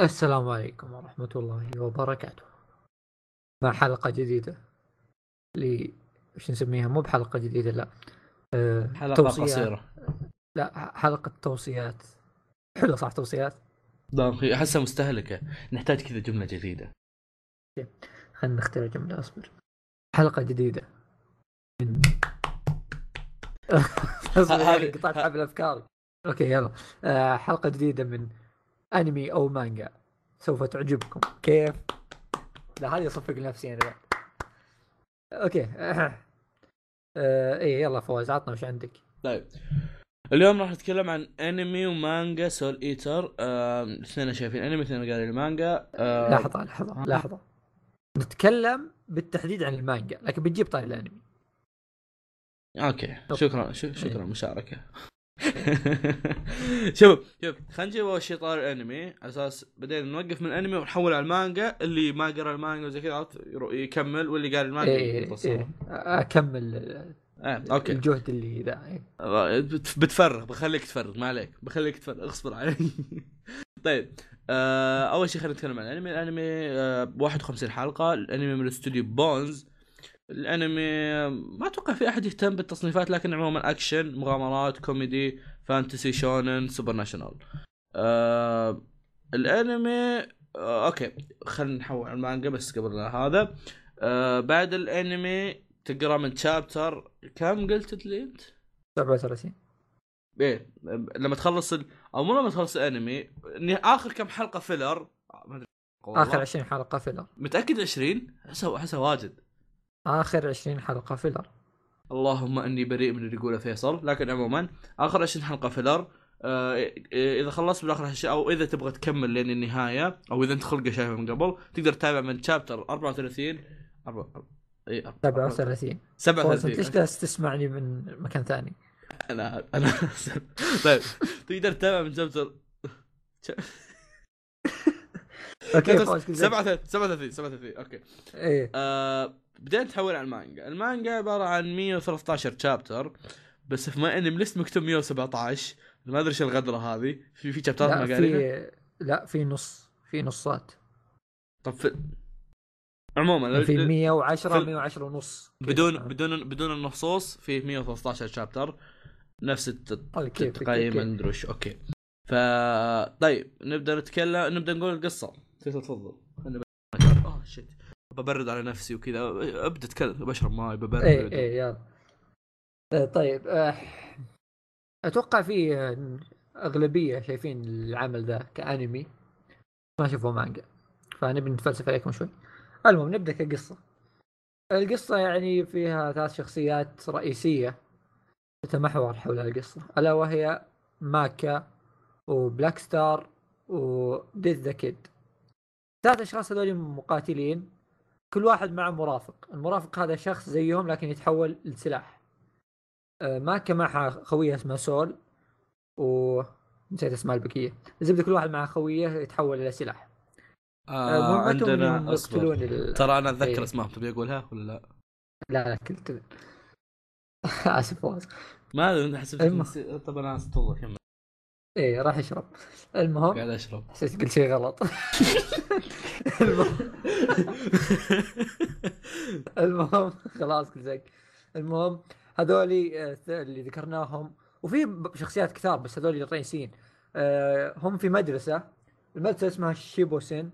السلام عليكم ورحمة الله وبركاته. مع حلقة جديدة. ل وش نسميها؟ مو بحلقة جديدة لا. أه... حلقة توصيات. قصيرة. لا حلقة توصيات. حلو صح توصيات؟ لا أخي أحسها مستهلكة. نحتاج كذا جملة جديدة. خلينا نخترع جملة أصبر. حلقة جديدة. من أصبر هذه- قطعت حبل افكاري okay يلا. آه حلقة جديدة من أنمي أو مانجا سوف تعجبكم. كيف؟ لا هذه أصفق لنفسي أنا بعد okay. آه إيه يلا فواز عطنا وش عندك؟ طيب. اليوم راح نتكلم عن أنمي ومانجا Soul Eater. آه، اثنين شايفين أنمي اثنين قارين المانجا. آه، لحظة لحظة لحظة. نتكلم بالتحديد عن المانجا لكن بتجيب طاري الأنمي. أوكي. طب. شكرا ش- شكرا إيه. مشاركة. شوف شوف خلينا نجيب أول شيء طار الانمي على أساس بعدين نوقف من الأنمي ونحول على المانجا اللي ما قرأ المانجا وزي كذا يكمل واللي قال المانجا إيه. إيه أكمل آه، أوكي. الجهد اللي ذا إيه. بت- بتفرغ بخليك تفرغ ما عليك بخليك تفرغ اصبر علي. طيب آه أول شيء خلينا نتكلم عن الأنمي. الأنمي آه 51 حلقة الأنمي من استوديو بونز. الانمي ما أتوقع في أحد يهتم بالتصنيفات لكن عموما أكشن مغامرات comedy fantasy shonen supernatural. آه الانمي آه okay خلينا نحول على المانجا بس قبل هذا. آه بعد الانمي تقرأ من chapter كم قلت لي أنت؟ 37 إيه لما تخلص ال... أو مو لما تخلص الانمي آخر كم حلقة filler ما أدري. آخر 20 حلقة filler متأكد 20 احسها أحسها واجد. آخر 20 حلقة فيلر اللهم إني بريء من اللي يقوله فيصل. لكن عموما آخر 20 حلقة filler آه إذا خلصت بالاخر هالشيء أو إذا تبغى تكمل لين النهاية أو إذا أنت خلقه شايفه من قبل تقدر تتابع من chapter 34 4 اي 37 فواز 37 انت ليش جالس تسمعني من مكان ثاني؟ أنا أنا طيب تقدر تتابع من chapter okay فواز كل زين. 37 37 37 okay. إيه. آه بدينا نتحول على المانجا. المانجا عبارة عن 113 chapter بس في ما انمي ليست مكتوب 117 ما أدري إيش الغدرة هذه. في في chapter ات ما قاريها في لا في نص في نصات. طب في عموما في ال- 110 في- 110 ونص. كيف؟ بدون آه. بدون بدون النصوص في 113 chapter نفس طيب كيف التقييم كيف- أدري وش. okay. ف طيب نبدأ نتكلم نبدأ نقول القصة. فيصل تفضل. خليني ب- آه shit ببرد على نفسي وكذا. أبدأ أتكلم بشرب ماي ببرد إيه إيه يلا. آه، طيب آه، أتوقع في آه، أغلبية شايفين العمل ذا كأنمي. ما شافوا مانجا. فنبي نتفلسف عليكم شوي. المهم نبدأ كقصة. القصة يعني فيها ثلاث شخصيات رئيسية تتمحور حول القصة. ألا وهي ماكا وبلاك ستار وديث ذا كيد ثلاث أشخاص هذول مقاتلين كل واحد معه مرافق. المرافق هذا شخص زيهم لكن يتحول لسلاح. آه، ماكا معها خوية اسمها سول و نسيت اسماء البقيه الزبدة كل واحد معه خوية يتحول إلى سلاح. آه انهم عندنا أصبر. ال... ترى أنا أتذكر إيه. اسمائهم تبي أقولها ولا لا؟ لا لا كنت آسف فواز ما أدري حسبت نسي- طب أنا كمل إيه راح يشرب. المهم قاعد أشرب. حسيت قلت شيء غلط. المهم. المهم خلاص كل زق. المهم هذولي آه، اللي ذكرناهم وفي شخصيات كثار بس هذول الرئيسيين. آه، هم في مدرسة. المدرسة اسمها شيبوسين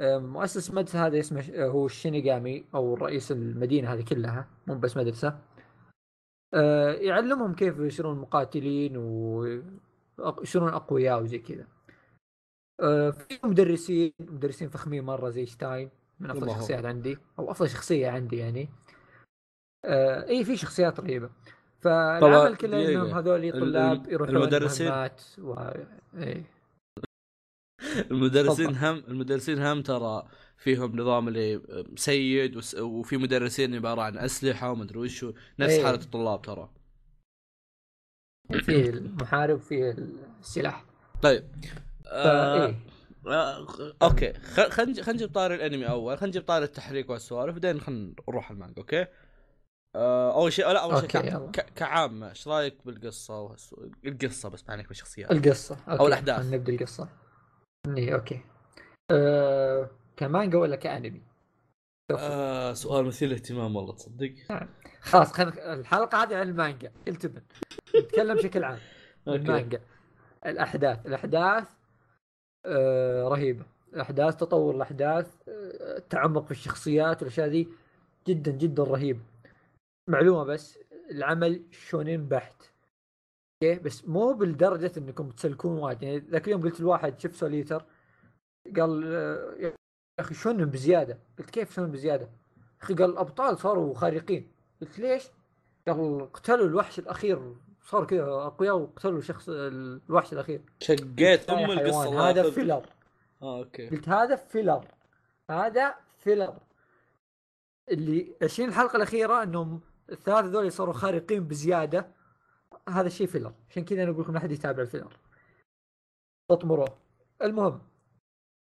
آه، مؤسس المدرسة هذا اسمه هو الشينيغامي أو رئيس المدينة هذه كلها مو بس مدرسة. آه، يعلمهم كيف يصيرون مقاتلين ويصيرون أقوياء وزي كذا آه، في مدرسين مدرسين فخمين مرة زي شتاين من أفضل. الشخصيات عندي أو أفضل شخصية عندي يعني آه إي في شخصيات رهيبة فالعمل كله. إنهم هذول طلاب يروحون المدرسين- و... إيه. المدرسين هم المدرسين هم ترى فيهم نظام اللي سيد وفي مدرسين عبارة عن أسلحة وما أدري وش نفس إيه. حالة الطلاب ترى في المحارب وفي السلاح. طيب. آه إيه. آه okay. خلينا خل نجيب طاري الأنمي أول. خلينا نجيب طاري التحريك والسوالف بعدين خلينا نروح المانجا okay؟ آه أول شيء لا أول شيء كعامة إيش رأيك بالقصة والسو... القصة بس ما عليك بالشخصيات القصة okay. الأحداث. خلينا نبدأ القصة إيه okay. آه كمانجا ولا كأنمي؟ آه سؤال مثير للاهتمام والله تصدق. خلاص خلينا الحلقة هذه عن المانجا التبن نتكلم بشكل عام. المانجا. الأحداث الأحداث آه رهيبة. الأحداث تطور الأحداث آه التعمق في الشخصيات والاشياء ذي جدا جدا رهيب. معلومة بس العمل shonen بحت. okay؟ بس مو بالدرجة إنكم تسلكون وايد. يعني ذاك اليوم قلت لواحد شوف سول ايتر؟ قال آه، يا أخي shonen بزيادة؟ قلت كيف shonen بزيادة؟ يا أخي قال الابطال صاروا خارقين. قلت ليش؟ قال قتلوا الوحش الأخير. صار كذا أقوياء وقتلوا شخص الوحش الأخير. شقيت أم القصة هذا؟ filler. آه okay. قلت هذا filler. هذا filler. اللي 20 الحلقة الأخيرة إنهم الثلاثة ذول صاروا خارقين بزيادة. هذا الشيء filler. عشان كذا أنا أقول لكم ما حد يتابع ال filler. اطمروه المهم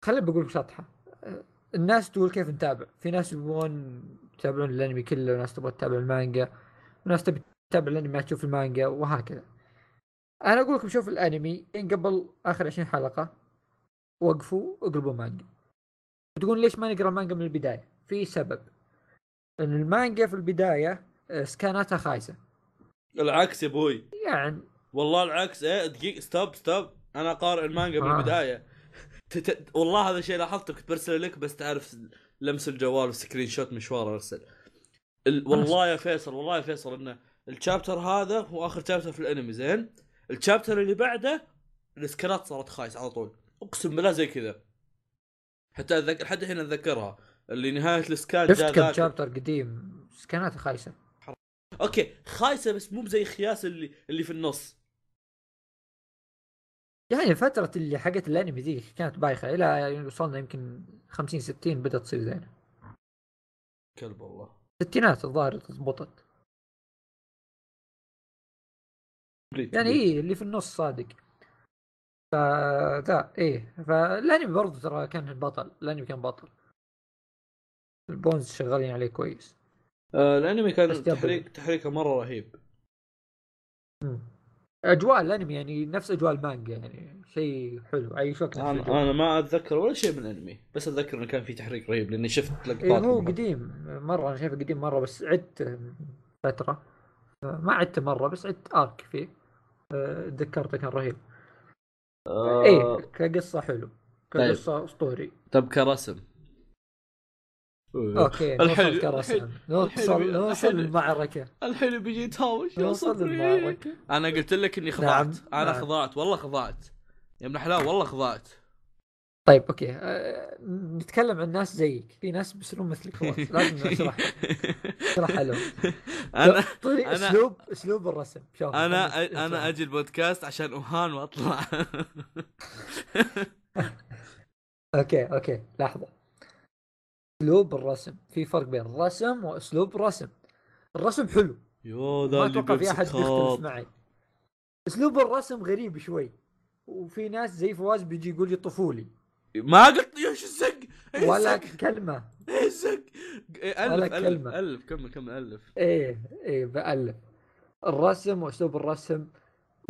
خليني بقول لكم شطحة. الناس تقول كيف نتابع. في ناس يبغون يتابعون الانمي كله وناس تبغى تتابع المانجا وناس تبي تتابع الانمي ما تشوف المانجا وهكذا. أنا أقول لكم شوف الانمي إن قبل آخر 20 حلقة وقفوا اقلبوا مانجا. تقول ليش ما نقرا المانجا من البداية؟ في سبب. إن المانجا في البداية آه، scan اتها خايسة. العكس يا أبوي. يعني والله العكس إيه دقيقة stop stop أنا قارئ المانجا من آه. البداية. والله هذا الشيء لاحظته كنت برسل لك بس تعرف لمس الجوال و screenshot مشوار ارسل. ال... والله يا فيصل والله يا فيصل إنه الشابتر هذا هو آخر شابتر في الأنمي زين؟ الشابتر اللي بعده السكرات صارت خايس على طول. أقسم بالله زي كذا. حتى أتذكر لحد الحين أتذكرها. اللي نهاية السكان شفت جاء كم شابتر قديم؟ سكاناتها خايسة. أوكي خايسة بس مو بزي خياس اللي اللي في النص. يعني فترة اللي حقت الأنمي ذي كانت بايخة إلى يعني وصلنا يمكن 50 60 بدأت تصير زينة كلب والله. الستينات الظاهر ضبطت يعني إيه اللي في النص صادق. فذا إيه. فالأنمي برضه ترى كان بطل الأنمي كان بطل. البونز شغالين عليه كويس. آه الأنمي كان تحريك تحريكه مرة رهيب. مم. اجواء الانمي يعني نفس اجواء المانجا يعني شيء حلو. نفس أنا الجو. أنا ما أتذكر ولا شيء من الانمي بس أتذكر إنه كان في تحريك رهيب لأني شفت لقطات إيه هو. قديم مرة أنا شايفه قديم مرة بس عدت فترة. ما عدت مرة بس عدت ارك فيه. أه، تذكرته كان رهيب. آه. إيه كقصة حلو. طيب. كقصة اسطوري طب كرسم. أوكي الحين- الحين- نوصل نوصل المعركة. الحين بيجي يتهاوش نوصل صبري المعركة. أنا قلت لك إني خضعت. نعم، أنا نعم. خضعت والله خضعت. يا ابن حلال والله خضعت. طيب okay. أه، نتكلم عن ناس زيك. في ناس بيصيرون مثلك خلاص لازم نشرح. اشرح لهم أنا طريق أنا- اسلوب أسلوب الرسم. شوف انا خلينا أنا. أجي البودكاست عشان أهان وأطلع. okay okay لحظة. أسلوب الرسم. في فرق بين الرسم وأسلوب الرسم. الرسم حلو. يوه ذا ما أتوقع في أحد خط معي. أسلوب الرسم غريب شوي. وفي ناس زي فواز بيجي يقول لي طفولي. ما قلت يا شو الزق؟ ولا؟ كلمة. إيه الزق؟ ألف ألف. ألف كمل كمل ألف. إيه إيه بألف. الرسم وأسلوب الرسم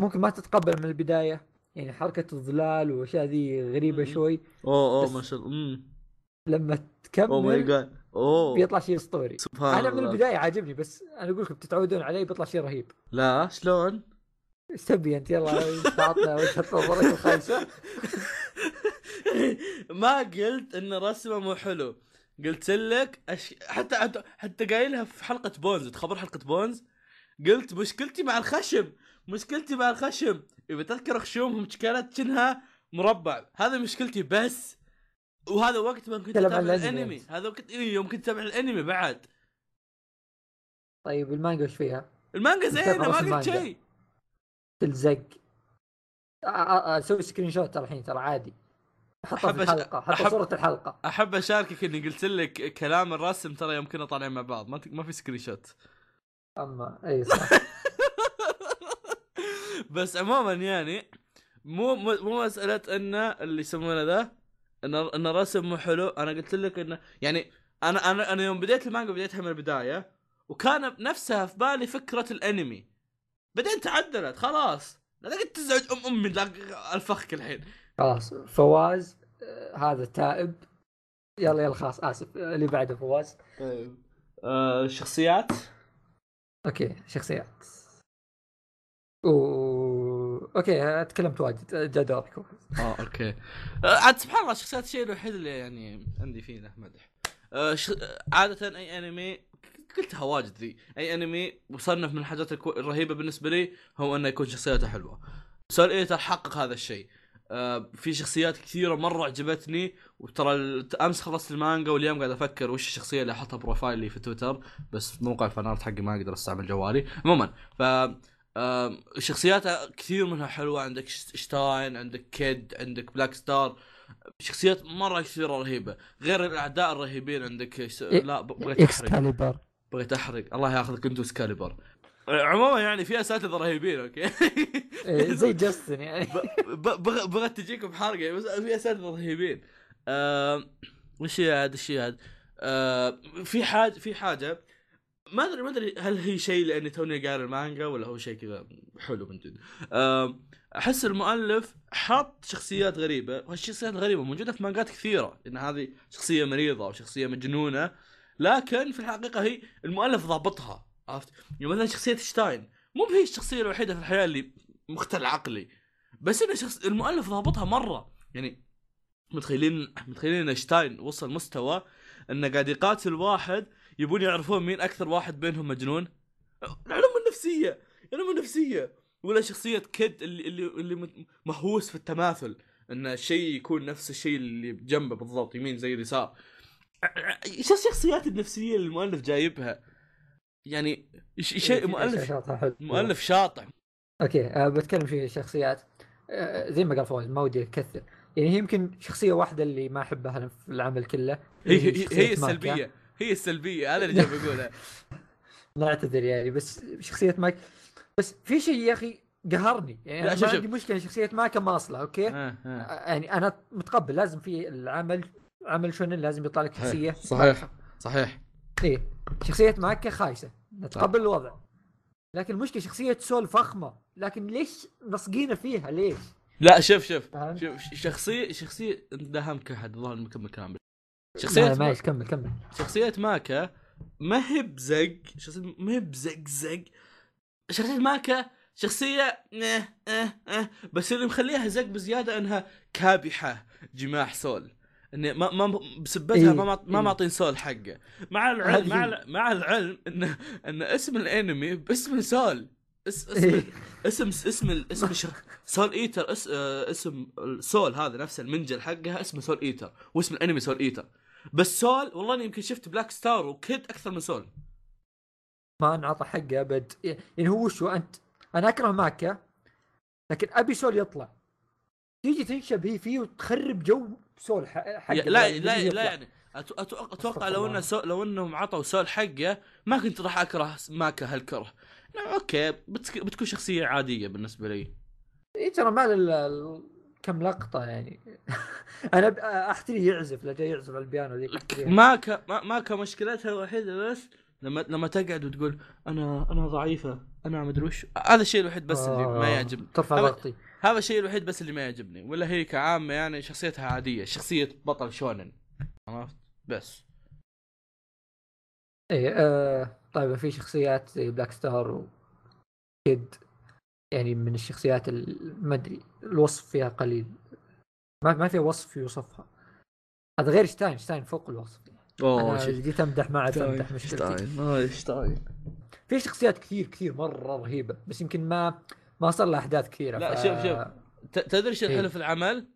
ممكن ما تتقبل من البداية. يعني حركة الظلال والاشياء ذي غريبة. شوي. أوه أوه ما شاء الله. لما اوه ماي تكمل جاد اوه بيطلع شيء أسطوري. سبحان أنا من البداية عاجبني بس أنا أقول لكم تتعودون عليه بيطلع شيء رهيب. لا شلون؟ تبي أنت يلا تعطنا وجهه نظرك الخايسة. ما قلت إن رسمه مو حلو. قلت لك أش... حتى حتى, حتى قايلها في حلقة بونز تخبر حلقة بونز. قلت مشكلتي مع الخشم مشكلتي مع الخشم. إذا تذكر خشومهم كانت شنها مربع. هذا مشكلتي بس. وهذا وقت ما كنت أتابع الأنمي. هذا وقت إيه يوم كنت أتابع الأنمي بعد. طيب المانجا وش فيها؟ المانجا زينه ما قلت. شيء. تلزق. آه، آه، آه، أسوي screenshot الحين ترى عادي. حطها أحب في الحلقة. حطها أحب- صورة الحلقة. أحب أشاركك إني قلت لك كلام الرسم ترى يوم كنا طالعين مع بعض. ما, ت... ما في screenshot اما اي صح. بس عموما يعني مو مو مو مسألة إن اللي يسمونه ذا إن إن الرسم مو حلو أنا قلت لك إنه يعني أنا أنا أنا يوم بديت المانجا بديتها من البداية وكان نفسها في بالي فكرة الأنمي. بعدين تعدلت خلاص. لا قلت تزعج أم أمي ألفخك الحين. خلاص فواز آه، هذا تائب يلا يلا خلاص آسف. آه، اللي بعده فواز. طيب. آه شخصيات؟ okay شخصيات. و okay تكلمت واجد. جاء دورك آه okay. آه عاد سبحان الله الشخصيات الشيء الوحيد اللي يعني عندي فيه له مدح. آه. عادة أي أنمي قلتها واجد ذي. أي أنمي مصنف من الحاجات. الرهيبة بالنسبة لي هو إنه يكون شخصياته حلوة. سول ايتر حقق هذا الشيء. آه في شخصيات كثيرة مرة عجبتني وترى أمس خلصت المانجا واليوم قاعد أفكر وش الشخصية اللي أحطها profile ي في تويتر بس موقع ال fan art حقي ما أقدر أستعمل جوالي. عموما ف شخصياتها كثير منها حلوة عندك شتاين عندك كيد عندك بلاك ستار. شخصيات مرة كثيرة رهيبة. غير الأعداء الرهيبين عندك ش... لا بغيت أحرق. إكسكاليبر. بغيت أحرق. الله ياخذك أنت سكاليبر عموما يعني في أساتذة رهيبين okay؟ زي جاستن يعني. ب- ب- بغ- بغت تجيكم حرقة. بس في أساتذة رهيبين. وش هي عاد آم، في حاجة في حاجة. ما أدري ما أدري هل هي شيء لأني توني قاري المانجا ولا هو شيء كذا حلو من جد. أحس المؤلف حط شخصيات غريبة وهالشخصيات الغريبة موجودة في مانجات كثيرة لأن هذه شخصية مريضة أو شخصية مجنونة لكن في الحقيقة هي المؤلف ضابطها عرفت؟ يعني مثلا شخصية شتاين مو هي الشخصية الوحيدة في الحياة اللي مختل عقلي بس إنه شخص المؤلف ضابطها مرة. يعني متخيلين متخيلين إن شتاين وصل مستوى انه قاعد يقاتل واحد يبون يعرفون مين أكثر واحد بينهم مجنون؟ العلوم النفسية العلوم النفسية. ولا شخصية كيد اللي اللي اللي مهووس في التماثل إن الشيء يكون نفس الشيء اللي جنبه بالضبط يمين زي اليسار. إيش الشخصيات النفسية اللي المؤلف جايبها؟ يعني شيء مؤلف. مؤلف شاطح. okay أه بتكلم في شخصيات أه زي ما قال فواز ما ودي أكثر يعني هي يمكن شخصية واحدة اللي ما أحبها في العمل كله. هي هي, هي. السلبية. هي السلبية هذا اللي جاي بقوله لا اعتذر يعني بس شخصية ماكا بس في شيء يا أخي قهرني. يعني لا، أنا شوف- ما شوف. عندي مشكلة شخصية ماكا ماصله okay؟ آه، آه. أه، يعني أنا متقبل لازم في العمل عمل شونن لازم يطلع لك شخصية. صحيح صحيح. إيه شخصية ماكا خايسة نتقبل الوضع. لكن المشكلة شخصية سول فخمة لكن ليش نصقينا فيها؟ ليش؟ لا شوف شوف؟ شوف شخصية شخصية دهمك أحد الظاهر مكمل كلام شخصية شخصيه ما... معليش كمل كمل. شخصية ماكا ما هي بزق شخصيه ما هي بزق زق. شخصية ماكا شخصية آه آه آه. بس اللي مخليها زق بزيادة انها كابحة جماح سول. انه ما ما بسبتها إيه، ما معط- ما إيه. معطين سول حقه. مع العلم مع هذه- الع- مع العلم ان إن اسم الأنمي باسم سول. اس إيه. اسم اسم اسم اسم الشخ... سول إيتر اس... آه، اسم سول هذا نفس المنجل حقها اسمه سول إيتر واسم الأنمي سول إيتر. بس سول والله اني يمكن شفت بلاك ستار وكيد أكثر من سول. ما انعطى حقه أبد. يعني هو شو أنت أنا أكره ماكا لكن أبي سول يطلع. تيجي تنشب هي فيه وتخرب جو سول حقه. لا لا يطلع. لا يعني أتوقع أستغفر لو. إنه سو... لو انهم عطوا سول حقه ما كنت راح أكره ماكا هالكره. لا، okay بتك... بتكون شخصية عادية بالنسبة لي. اي ترى ما كم لقطة يعني. أنا أحتري يعزف لا جاي يعزف على البيانو ذيك أحتريها. ماكا ما- ماكا مشكلتها الوحيدة بس لما لما تقعد وتقول أنا أنا ضعيفة أنا ما أدري وش. هذا الشيء الوحيد بس اللي ما آه، يعجبني. ترفع ضغطي. هذا الشيء الوحيد بس اللي ما يعجبني. ولا هي كعامة يعني شخصيتها عادية شخصية بطل شونن. عرفت؟ بس. إيه آه طيب في شخصيات زي بلاك ستار وكيد يعني من الشخصيات ال- ما أدري الوصف فيها قليل. ما ما في وصف يوصفها. هذا غير شتاين شتاين فوق الوصف. أنا جيت امدح ما اعرف امدح مشكلتي. شتاين في شخصيات كثير كثير مرة رهيبة بس يمكن ما ما صار لها أحداث كثيرة لا، شوف- شوف. ت- تدري إيش الحلو إيه. في العمل؟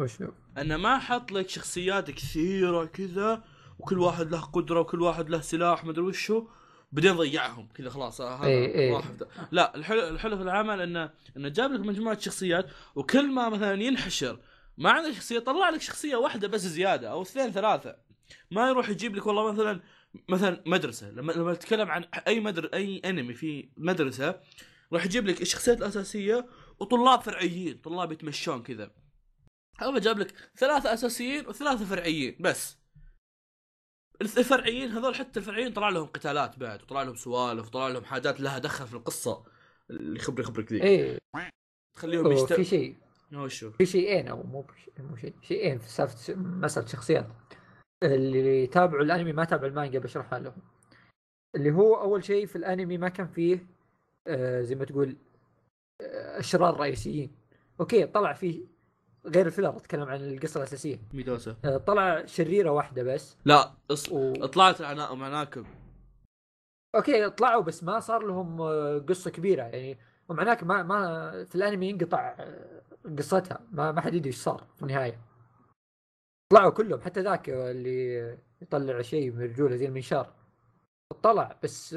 وش انه ما حط لك شخصيات كثيرة كذا وكل واحد له قدرة وكل واحد له سلاح مدري وشو بعدين ضيعهم. كذا خلاص هذا إيه. راح في ده. لا الحلو الحلو في العمل إنه إنه جاب لك مجموعة شخصيات وكل ما مثلا ينحشر ما عندك شخصية طلع لك شخصية واحدة بس زيادة أو اثنين ثلاثة. ما يروح يجيب لك والله مثلا مثلا مدرسة. لما لما نتكلم عن أي مدر أي أنمي في مدرسة راح يجيب لك الشخصيات الأساسية وطلاب فرعيين طلاب يتمشون كذا. هذا جاب لك ثلاثة أساسيين وثلاثة فرعيين بس. الفرعيين هذول حتى الفرعيين طلع لهم قتالات بعد وطلع لهم سوالف وطلع لهم حاجات لها دخل في القصة اللي خبري خبرك ذي. إيه. تخليهم أوه، يشت... في شيء. هو شو؟ في شيئين أو مو بش- مو شيء. شيئين في سالفة مسألة شخصيات. اللي يتابعوا الأنمي ما تابعوا المانجا بشرحها لهم. اللي هو أول شيء في الأنمي ما كان فيه آه زي ما تقول آه أشرار رئيسيين. okay طلع فيه غير ال filler أتكلم عن القصة الأساسية. ميدوسا. آه طلع شريرة واحدة بس. لا اص... و... طلعت أم عناكب okay طلعوا بس ما صار لهم آه، قصة كبيرة. يعني وأم عناكب ما ما في الأنمي ينقطع آه، قصتها. ما ما حد يدري إيش صار في النهاية. طلعوا كلهم حتى ذاك اللي يطلع شيء من رجوله زي المنشار. طلع بس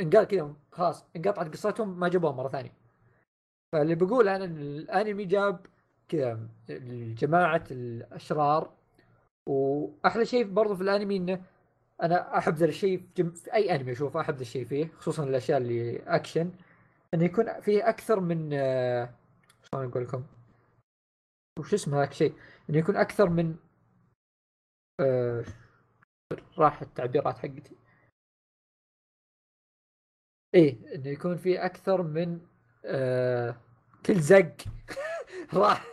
انقال كذا خلاص انقطعت قصتهم ما جابوها مرة ثانية. فاللي بقول أنا إن الأنمي جاب كذا جماعة الأشرار. وأحلى شيء برضو في الأنمي إنه أنا أحب ذا الشيء في, جم... في أي أنمي اشوفه أحب ذا الشيء فيه خصوصا الأشياء اللي أكشن. إنه يكون فيه أكثر من شلون أقول لكم؟ وش اسمه ذاك الشيء؟ إنه يكون أكثر من آه... راح التعبيرات حقتي. إيه إنه يكون في أكثر من آه... كل زق راح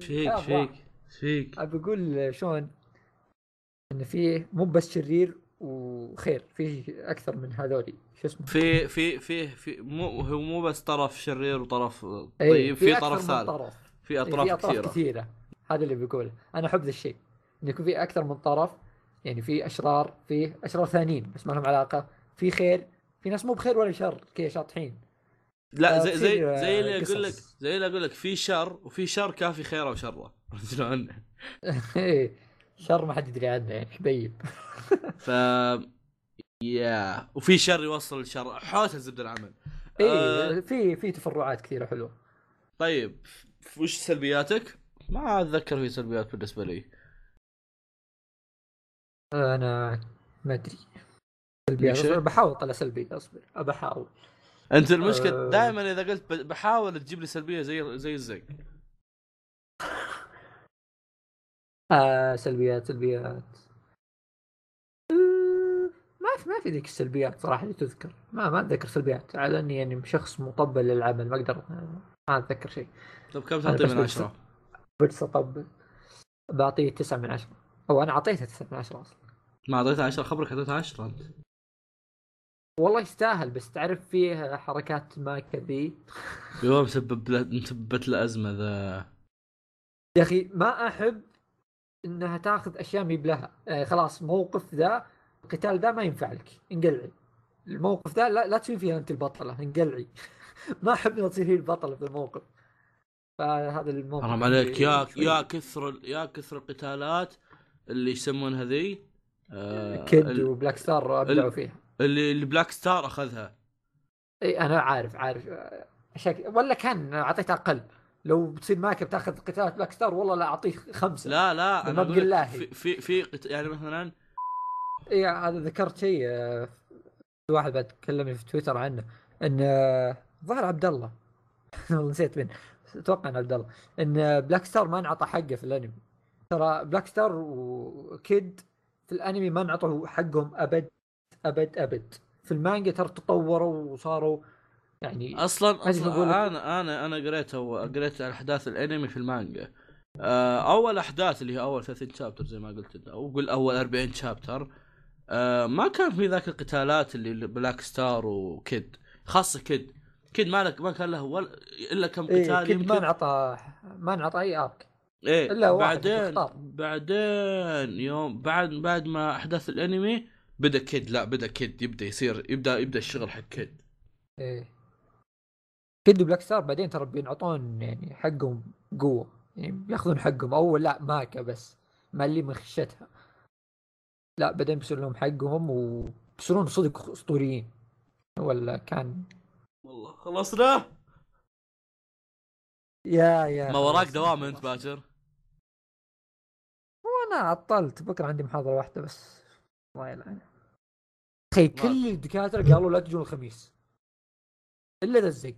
فيك. فيك فيك. ابى أقول شلون؟ إن في مو بس شرير وخير في أكثر من هذولي. شو اسمه؟ في في في في مو هو مو بس طرف شرير وطرف إيه، طيب في أكثر طرف ثالث طرف. في إيه، اطراف في أطراف كثيرة. كثيرة. هذا اللي بقوله. أنا أحب ذا الشيء. انه يكون في أكثر من طرف يعني في أشرار في أشرار ثانيين بس ما لهم علاقة. في خير في ناس مو بخير ولا شر كذا شاطحين. لا آه، زي زي تصير، زي آه، اللي أقول لك. زي اللي أقول لك في شر وفي شر كافي خيره وشره عرفت شلون؟ شر ما حد يدري عنه يعني حبيب ف يا وفي شر يوصل للشر حوت الزبدة العمل. اي آه، في في تفرعات كثيرة حلوة. طيب وش سلبياتك؟ ما أتذكر في سلبيات بالنسبة لي. أنا ما أدري. سلبيات بحاول أطلع سلبي أصبر ابى احاول انت المشكلة آه. دائما إذا قلت بحاول تجيب لي سلبية زي زي الزق آه سلبيات سلبيات. آه، ما في ما في ذيك السلبيات صراحة اللي تذكر. ما ما أتذكر سلبيات. على أني يعني شخص مطبل للعمل ما أقدر ما أتذكر شيء. طيب كم تعطيه من عشرة؟ بس أطبل. بعطيه تسعة من عشرة. أو أنا أعطيته تسعة من عشرة أصلا. ما أعطيته عشرة خبرك أعطيته عشرة أنت. والله يستاهل بس تعرف فيه حركات ما كذي؟ يوم مسبب مسببت له أزمة ذا. يا أخي ما أحب إنها تاخذ أشياء مي بلها يعني خلاص موقف ذا القتال ذا ما ينفع لك. انقلعي. الموقف ذا لا, لا تصير فيها أنت البطلة انقلعي. ما أحب انها تصير هي البطلة في الموقف. فهذا الموقف حرام عليك. يا يا كثر يا كثر القتالات اللي يسمونها ذي آه كيد وبلاك ستار أبدعوا فيها. اللي اللي بلاك ستار أخذها. إي أنا عارف عارف. أشياء ولا كان أعطيته أقل. لو بتصير معك بتأخذ قتالات Black Star والله لا أعطيه خمسة. لا لا أنا أقول لك. في في, في قت- يعني مثلا إي هذا ذكرت شيء آه، في واحد بعد كلمني في تويتر عنه إن آه، ظهر عبد الله والله نسيت من. أتوقع ان عبد الله ان Black Star ما انعطى حقه في الأنمي. ترى Black Star و Kid في الأنمي ما انعطوا حقهم أبد. أبد أبد. في المانجا ترى تطوروا وصاروا يعني أصلا لك. أنا أنا أنا قريت قريت أحداث الأنمي في المانجا. آه، أول أحداث اللي هي أول 30 chapter زي ما قلت أو قل أول 40 chapter آه، ما كان في ذاك القتالات اللي Black Star و Kid خاصة Kid Kid ما لك ما كان له ولا إلا كم إيه قتال Kid ما انعطى ما انعطى أي arc إيه واحد بعدين. بعدين يوم بعد بعد ما أحداث الأنمي بدا كيد لا بدا كيد يبدا يصير يبدا يبدا الشغل حق كيد. إيه. كيد وبلاك ستار بعدين ترى بينعطون يعني حقهم قوة. يعني بياخذون حقهم. أول لا ماكا بس. مالي من خشتها لا بعدين بيصير لهم حقهم وبيصيرون صدق أسطوريين. ولا كان؟ والله خلصنا؟ يا يا ما وراك. دوام أنت باكر؟ وأنا عطلت. بكرة عندي محاضرة واحدة بس. الله يلعنه أخي كل الدكاترة قالوا لا تجون الخميس إلا ذا الزق.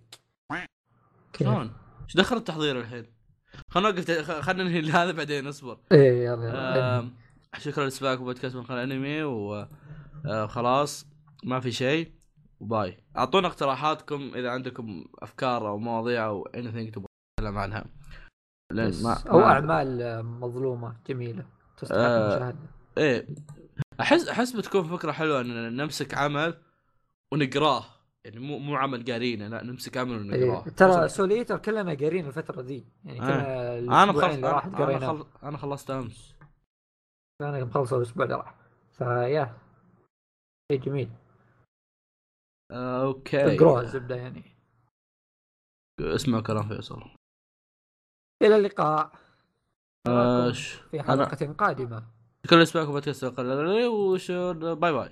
شلون؟ إيش دخل التحضير الحين؟ خلينا نوقف خ- خلينا ننهي هذا بعدين اصبر. إيه يلا يلا شكرا لسباق بودكاست من خلال أنمي وخلاص ما في شيء وباي. أعطونا اقتراحاتكم إذا عندكم أفكار أو مواضيع أو anything تبغى نتكلم عنها بس- ما أو ما- أعمال آه، مظلومة جميلة تستحق آه، المشاهده إيه. احس أحس بتكون فكرة حلوة إن نمسك عمل ونقراه. يعني مو مو عمل قارينة لا نمسك عمل ونقراه. إيه. ترى سول إيتر كلنا قارين الفترة ذي يعني كلنا أنا خلص اللي راحت أنا, أنا, قرينا. خل... أنا خلصت أمس. أنا مخلصه الأسبوع اللي راح. فيا شيء جميل. آه، okay. اقروها الزبدة يعني. اسمع كلام فيصل. إلى اللقاء. آه، في أنا- حلقه قادمة. كل اسبوعكم بودكاست وش bye bye.